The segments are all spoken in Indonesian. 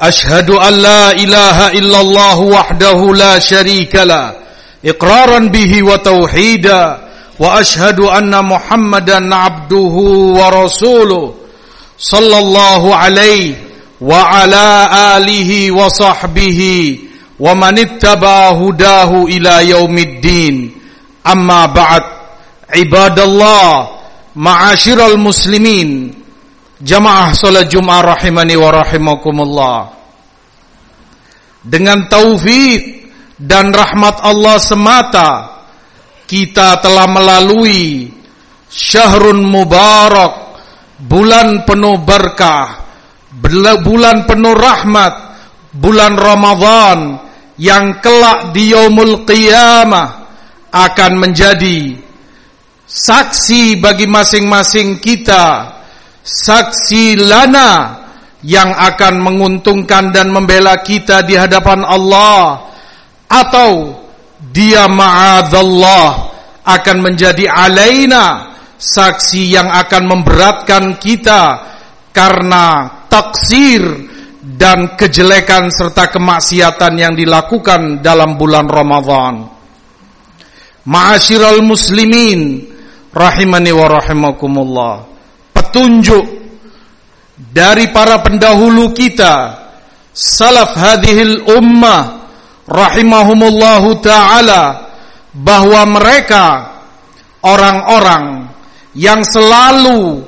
أشهد أن لا إله إلا الله وحده لا شريك له إقرارا به وتوحيدا وأشهد أن محمدا عبده ورسوله صلى الله عليه وعلى آله وصحبه ومن اتبع هداه إلى يوم الدين. أما بعد عباد الله معاشر المسلمين Jamaah salat Jumat rahimani wa rahimakumullah. Dengan taufik dan rahmat Allah semata kita telah melalui syahrun mubarak, bulan penuh berkah, bulan penuh rahmat, bulan Ramadan yang kelak di yaumul qiyamah akan menjadi saksi bagi masing-masing kita saksi lana yang akan menguntungkan dan membela kita di hadapan Allah atau dia ma'adzallah akan menjadi alaina saksi yang akan memberatkan kita karena taksir dan kejelekan serta kemaksiatan yang dilakukan dalam bulan Ramadan. Ma'asyiral muslimin rahimani wa rahimakumullah petunjuk dari para pendahulu kita salaf hadhil ummah rahimahumullahu taala bahwa mereka orang-orang yang selalu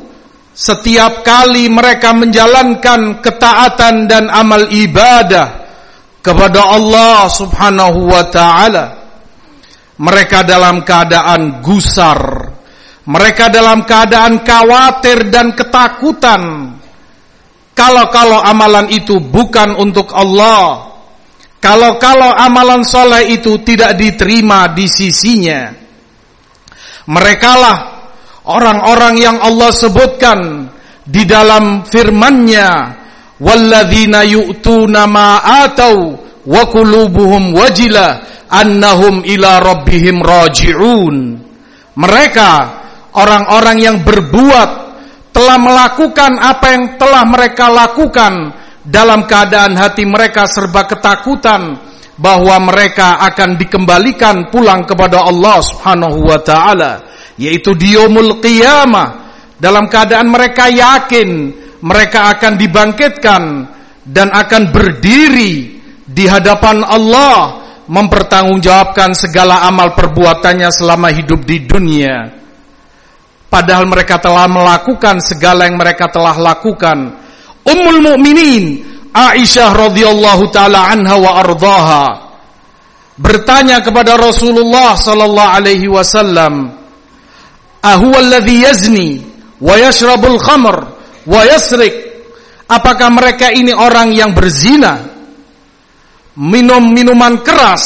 setiap kali mereka menjalankan ketaatan dan amal ibadah kepada Allah Subhanahu wa taala mereka dalam keadaan gusar mereka dalam keadaan khawatir dan ketakutan. Kalau-kalau amalan itu bukan untuk Allah. Kalau-kalau amalan soleh itu tidak diterima di sisinya. Merekalah orang-orang yang Allah sebutkan di dalam firman-Nya, "Walladzina yu'tuna ma atau wa qulubuhum wajilah annahum ila rabbihim raji'un." Mereka orang-orang yang berbuat telah melakukan apa yang telah mereka lakukan dalam keadaan hati mereka serba ketakutan bahwa mereka akan dikembalikan pulang kepada Allah Subhanahu wa taala yaitu di yaumul qiyamah. Dalam keadaan mereka yakin mereka akan dibangkitkan dan akan berdiri di hadapan Allah mempertanggungjawabkan segala amal perbuatannya selama hidup di dunia padahal mereka telah melakukan segala yang mereka telah lakukan. Ummul Mukminin Aisyah radhiyallahu taala anha wa ardhaha bertanya kepada Rasulullah sallallahu alaihi wasallam, "Ahuwa alladhi yazni wa yashrabul khamr wa yasrik?" Apakah mereka ini orang yang berzina, minum minuman keras,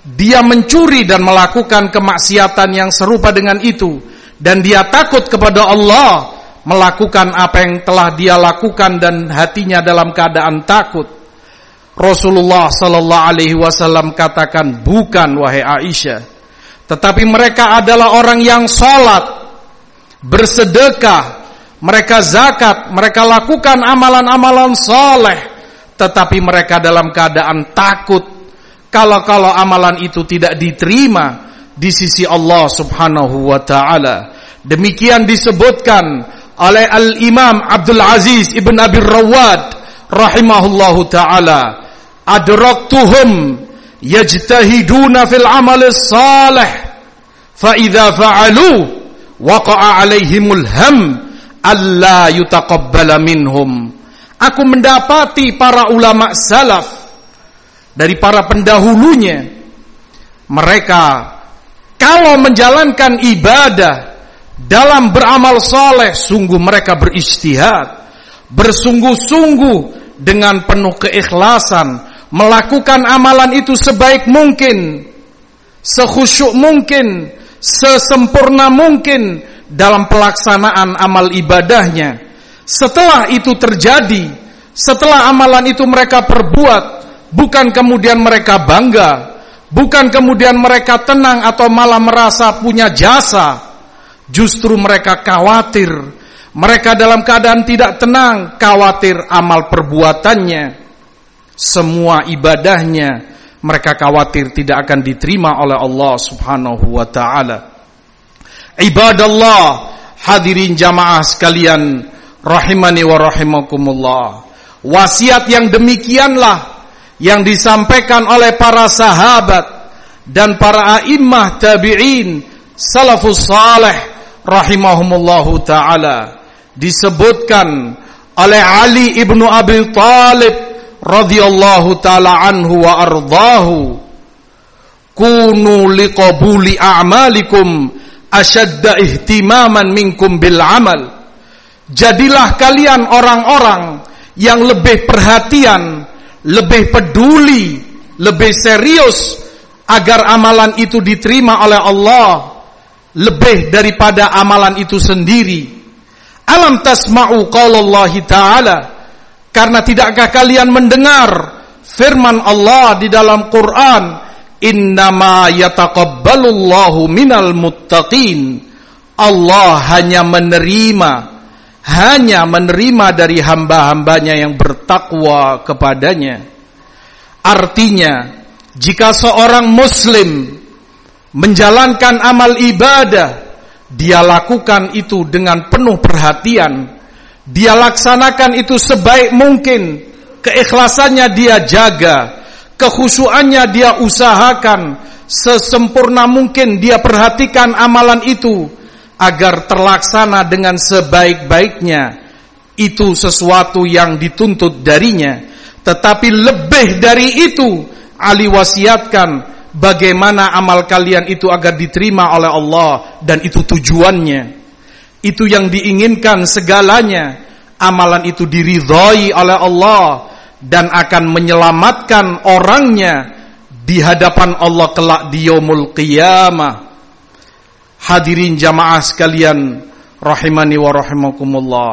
dia mencuri dan melakukan kemaksiatan yang serupa dengan itu? Dan dia takut kepada Allah melakukan apa yang telah dia lakukan dan hatinya dalam keadaan takut. Rasulullah sallallahu alaihi wasallam katakan bukan wahai Aisyah, tetapi mereka adalah orang yang salat, bersedekah, mereka zakat, mereka lakukan amalan-amalan saleh, tetapi mereka dalam keadaan takut kalau-kalau amalan itu tidak diterima di sisi Allah Subhanahu wa taala. Demikian disebutkan oleh Al-Imam Abdul Aziz Ibn Abi Rawad rahimahullahu taala. Adraktuhum yajtahiduna fil amal salih fa idza fa'alu waqa'a alaihimul ham alla yutaqabbala minhum. Aku mendapati para ulama salaf dari para pendahulunya mereka kalau menjalankan ibadah dalam beramal soleh, sungguh mereka beristihad, bersungguh-sungguh dengan penuh keikhlasan, melakukan amalan itu sebaik mungkin, sekhusyuk mungkin, sesempurna mungkin dalam pelaksanaan amal ibadahnya. Setelah itu terjadi, setelah amalan itu mereka perbuat, bukan kemudian mereka bangga, bukan kemudian mereka tenang atau malah merasa punya jasa, justru mereka khawatir. Mereka dalam keadaan tidak tenang, khawatir amal perbuatannya, semua ibadahnya, mereka khawatir tidak akan diterima oleh Allah Subhanahu wa taala. Ibadallah, hadirin jamaah sekalian, rahimani wa rahimakumullah. Wasiat yang demikianlah yang disampaikan oleh para sahabat dan para a'immah tabi'in salafus salih rahimahumullahu taala. Disebutkan oleh Ali ibnu Abi Talib radhiyallahu taala anhu wa ardahu kunu liqabuli a'malikum ashadda ihtimaman minkum bil amal. Jadilah kalian orang-orang yang lebih perhatian, lebih peduli, lebih serius agar amalan itu diterima oleh Allah lebih daripada amalan itu sendiri. Alam tasma'u qaulallahi ta'ala karena tidakkah kalian mendengar firman Allah di dalam Quran innama yataqabbalullahu minal muttaqin Allah hanya menerima hanya menerima dari hamba-hambanya yang bertakwa kepadanya. Artinya, jika seorang muslim menjalankan amal ibadah, dia lakukan itu dengan penuh perhatian, dia laksanakan itu sebaik mungkin, keikhlasannya dia jaga, kekhusyuannya dia usahakan, sesempurna mungkin dia perhatikan amalan itu, agar terlaksana dengan sebaik-baiknya itu sesuatu yang dituntut darinya. Tetapi lebih dari itu Ali wasiatkan bagaimana amal kalian itu agar diterima oleh Allah dan itu tujuannya. Itu yang diinginkan segalanya. Amalan itu diridhoi oleh Allah dan akan menyelamatkan orangnya di hadapan Allah kelak di yaumul qiyamah Hadirin jamaah sekalian rahimani wa rahimakumullah.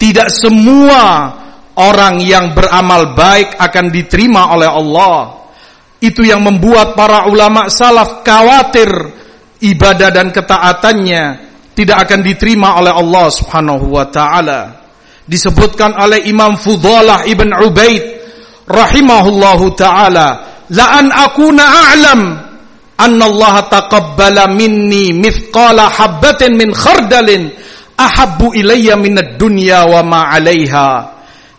Tidak semua orang yang beramal baik akan diterima oleh Allah. Itu yang membuat para ulama salaf khawatir ibadah dan ketaatannya tidak akan diterima oleh Allah Subhanahu wa taala. Disebutkan oleh Imam Fudalah Ibn Ubaid rahimahullahu taala, la an akuna a'lam annallaha taqabbala minni mithqala habbatin min khardalin ahabbu ilayya minad dunya wa ma 'alaiha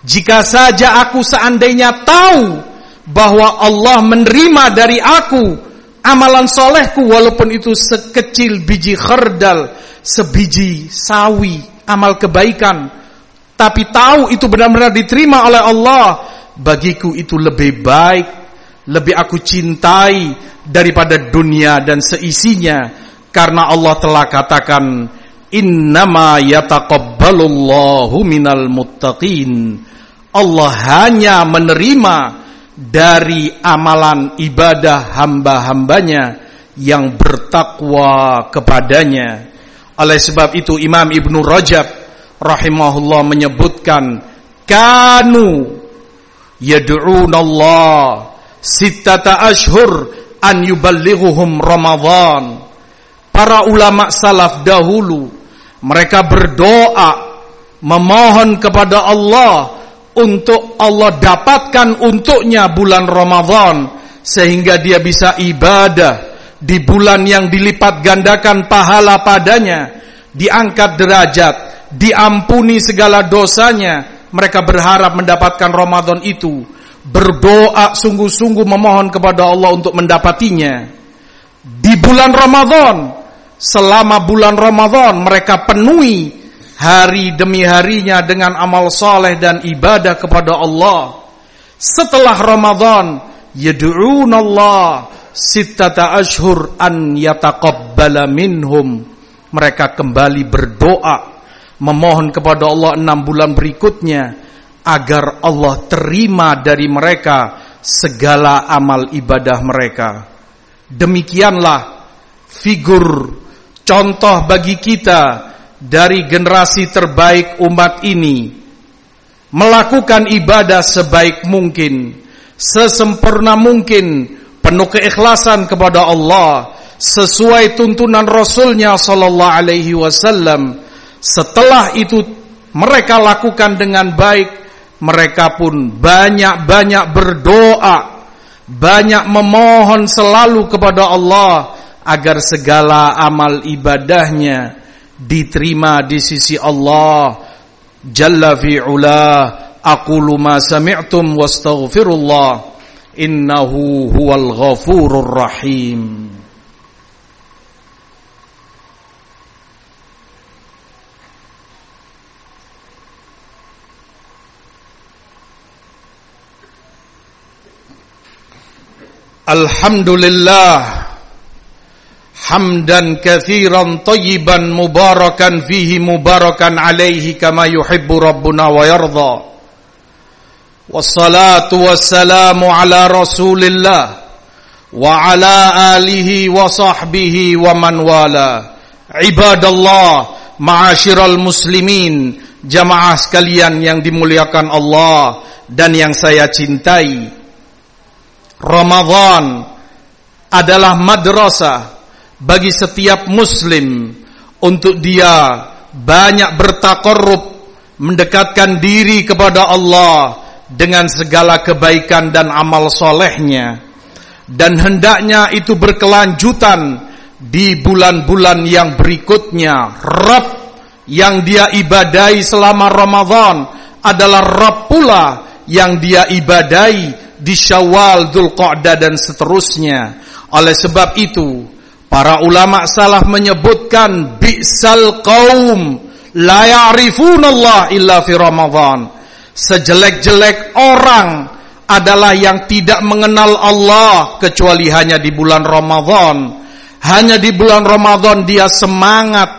jika saja aku seandainya tahu bahwa Allah menerima dari aku amalan solehku walaupun itu sekecil biji khardal sebiji sawi amal kebaikan tapi tahu itu benar-benar diterima oleh Allah bagiku itu lebih baik lebih aku cintai daripada dunia dan seisinya. Karena Allah telah katakan innama yataqabbalullahu minal muttaqin. Allah hanya menerima dari amalan ibadah hamba-hambanya yang bertakwa kepadanya. Oleh sebab itu Imam Ibnu Rajab rahimahullah menyebutkan kanu yad'unallah sittata ashhur an yuballighuhum Ramadan. Para ulama salaf dahulu mereka berdoa memohon kepada Allah untuk Allah dapatkan untuknya bulan Ramadan sehingga dia bisa ibadah di bulan yang dilipat gandakan pahala padanya, diangkat derajat, diampuni segala dosanya. Mereka berharap mendapatkan Ramadan itu berdoa sungguh-sungguh memohon kepada Allah untuk mendapatinya. Di bulan Ramadan, selama bulan Ramadan mereka penuhi hari demi harinya dengan amal soleh dan ibadah kepada Allah. Setelah Ramadan, yad'un Allah sittata ashur an yataqabbala minhum. Mereka kembali berdoa memohon kepada Allah enam bulan berikutnya agar Allah terima dari mereka segala amal ibadah mereka. Demikianlah figur contoh bagi kita dari generasi terbaik umat ini melakukan ibadah sebaik mungkin, sesempurna mungkin, penuh keikhlasan kepada Allah sesuai tuntunan Rasulnya Sallallahu Alaihi Wasallam. Setelah itu mereka lakukan dengan baik, mereka pun banyak-banyak berdoa, banyak memohon selalu kepada Allah agar segala amal ibadahnya diterima di sisi Allah. Jalla fi'ula aqulu ma sami'tum wastaghfirullah. Innahu huwal ghafurur rahim Alhamdulillah. Hamdan kathiran tayyiban mubarakan fihi mubarakan alaihi kama yuhibbu rabbuna wa yarda. Wassalatu wassalamu ala rasulillah wa ala alihi wa sahbihi wa man wala. Ibadallah ma'asyiral muslimin jamaah sekalian yang dimuliakan Allah dan yang saya cintai Ramadan adalah madrasah bagi setiap muslim. Untuk dia banyak bertakarrub mendekatkan diri kepada Allah dengan segala kebaikan dan amal solehnya. Dan hendaknya itu berkelanjutan di bulan-bulan yang berikutnya. Rabb yang dia ibadai selama Ramadan adalah Rabb pula yang dia ibadai di Syawal, Dzulqa'dah dan seterusnya. Oleh sebab itu, Para ulama salah menyebutkan bi'sal qaum la ya'rifunallah illa fi Ramadan. Sejelek-jelek orang adalah yang tidak mengenal Allah kecuali hanya di bulan Ramadan. Hanya di bulan Ramadan dia semangat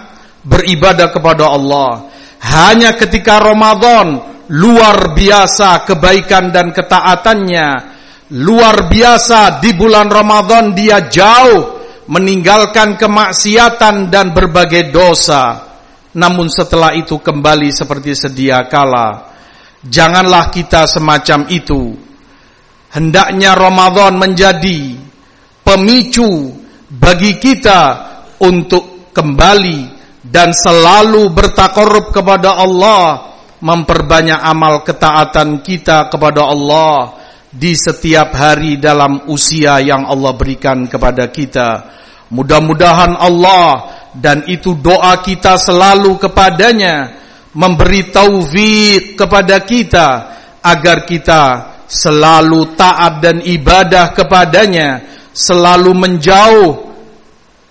beribadah kepada Allah. Hanya ketika Ramadan luar biasa kebaikan dan ketaatannya. Luar biasa di bulan Ramadan dia jauh meninggalkan kemaksiatan dan berbagai dosa. Namun setelah itu kembali seperti sedia kala. Janganlah kita semacam itu. Hendaknya Ramadan menjadi pemicu bagi kita untuk kembali dan selalu bertakarub kepada Allah, memperbanyak amal ketaatan kita kepada Allah di setiap hari dalam usia yang Allah berikan kepada kita. Mudah-mudahan Allah dan itu doa kita selalu kepadanya memberi taufik kepada kita agar kita selalu taat dan ibadah kepadanya, selalu menjauh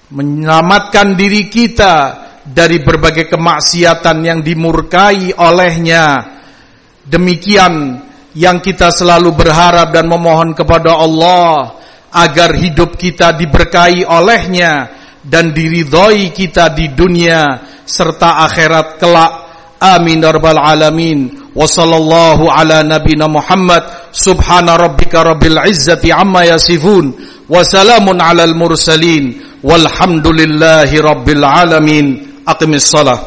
menyelamatkan diri kita dari berbagai kemaksiatan yang dimurkai olehnya. Demikian yang kita selalu berharap dan memohon kepada Allah agar hidup kita diberkahi olehnya dan diridhoi kita di dunia serta akhirat kelak. Amin ya rabbal alamin. Wa sallallahu ala nabina muhammad. Subhana rabbika rabbil izzati amma yasifun. Wa salamun alal mursalin. Walhamdulillahi rabbil alamin aqimi الصalaa